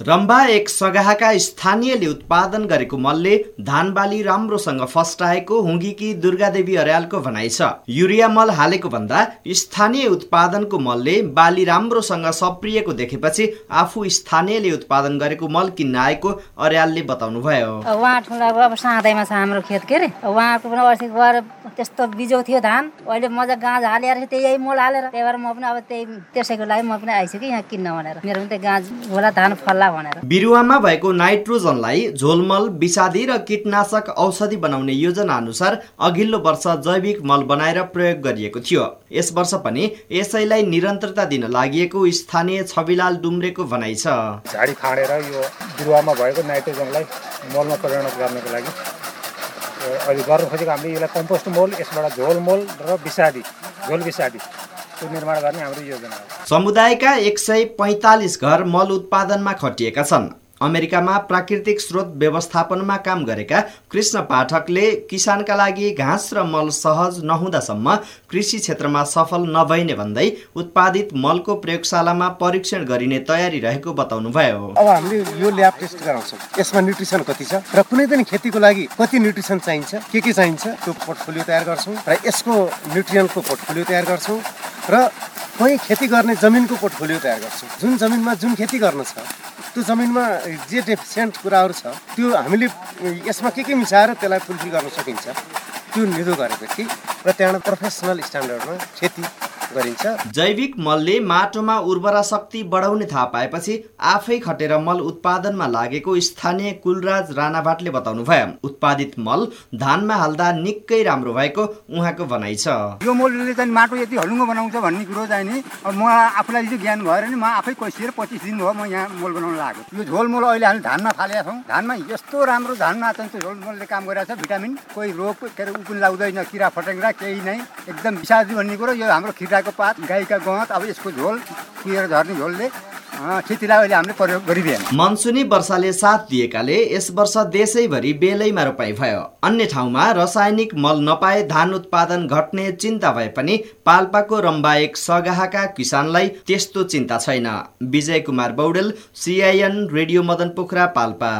रम्बा एक सगाहका स्थानीयले उत्पादन गरेको मलले धान बाली राम्रोसँग फस्टाएको हुङ्गीकी दुर्गादेवी अर्यालको भनाइ छ। युरिया मल हालेको भन्दा स्थानीय उत्पादनको मलले बाली राम्रोसँग सप्रिएको देखेपछि आफू स्थानीयले उत्पादन गरेको मल किन्न आएको अर्यालले बताउनु भयो उहाँ ठुलो अब साँदैमा छ हाम्रो खेत के अरे? उहाँको पनि अस्ति गएर त्यस्तो बिजो थियो धान। अहिले मजा गाँज हालेर त्यही मल हालेर। त्यही भएर म पनि अब त्यही त्यसैको लागि म पनि आइसकेँ यहाँ किन्न भनेर। मेरो पनि त्यही गाँज होला धान फल्ला भनेर। बिरुवामा भएको नाइट्रोजनलाई झोलमल विषादी र कीटनाशक औषधि बनाउने योजना अनुसार अघिल्लो वर्ष जैविक मल बनाएर प्रयोग गरिएको थियो। यस वर्ष पनि यसैलाई निरन्तरता दिन लागि स्थानीय छविलाल डुम्रेको भनाइ छ। झाडी खाँडेर यो बिरुवामा भएको नाइट्रोजनलाई मलमा परिणत गर्नको लागि। अहिले गर्न खोजेको हामीले यसलाई कम्पोस्ट मोल यसबाट झोल मोल र विषादी झोल विषादी। निर्माण गर्ने हाम्रो योजना हो। समुदायका एक सय पैँतालिस घर मल उत्पादनमा खटिएका छन्। अमेरिकामा प्राकृतिक स्रोत व्यवस्थापनमा काम गरेका कृष्ण पाठकले किसानका लागि घाँस र मल सहज नहुँदासम्म कृषि क्षेत्रमा सफल नभइने भन्दै उत्पादित मलको प्रयोगशालामा परीक्षण गरिने तयारी रहेको बताउनु भयो अब हामीले यो ल्याब टेस्ट गराउँछौँ। यसमा न्युट्रिसन कति छ र कुनै पनि खेतीको लागि कति न्युट्रिसन चाहिन्छ के के चाहिन्छ त्यो पोर्टफोलियो तयार गर्छौँ र यसको न्युट्रियनको पोर्टफोलियो तयार गर्छौँ। र कहीँ खेती गर्ने जमिनको पोर्टफोलियो तयार गर्छौँ। जुन जमिनमा जुन खेती गर्न छ त्यो जमिनमा जे डेफिसियन्ट कुराहरू छ त्यो हामीले यसमा के के मिसाएर त्यसलाई फुलफिल गर्न सकिन्छ त्यो निधो गरेपछि र त्यहाँबाट प्रोफेसनल स्ट्यान्डर्डमा खेती गरिन्छ। जैविक मलले माटोमा उर्वरा शक्ति बढाउने थाहा पाएपछि आफै खटेर मल उत्पादनमा लागेको स्थानीय कुलराज राणाभाटले बताउनु भयो उत्पादित मल धानमा हाल्दा निकै राम्रो भएको उहाँको भनाइ छ। यो मलले चाहिँ माटो यति हलुङ्गो बनाउँछ भन्ने कुरो चाहिँ नि अब म आफूलाई चाहिँ ज्ञान भएर नि म आफै कसिएर पच्चिस दिन भयो म यहाँ मल बनाउन लागेको यो झोल मल अहिले हामी धानमा फालेका छौँ। धानमा यस्तो राम्रो धानमा चाहिँ त्यो झोल मलले काम गरिरहेको छ। भिटामिन कोही रोग के अरे उकुन लाउँदैन किरा फटेङ्ग्रा केही नै। एकदम विषादी भन्ने कुरो यो हाम्रो खिरा कुखुराको पात गाईका गहत अब यसको झोल कुहिएर झर्ने झोलले खेतीलाई हामीले प्रयोग मनसुनी वर्षाले साथ दिएकाले यस वर्ष देशैभरि बेलैमा रोपाइ भयो। अन्य ठाउँमा रासायनिक मल नपाए धान उत्पादन घट्ने चिन्ता भए पनि पाल्पाको रम्बाएक सगाहका किसानलाई त्यस्तो चिन्ता छैन। Vijay Kumar Baudel CIN radio Madan Pokhara Palpa.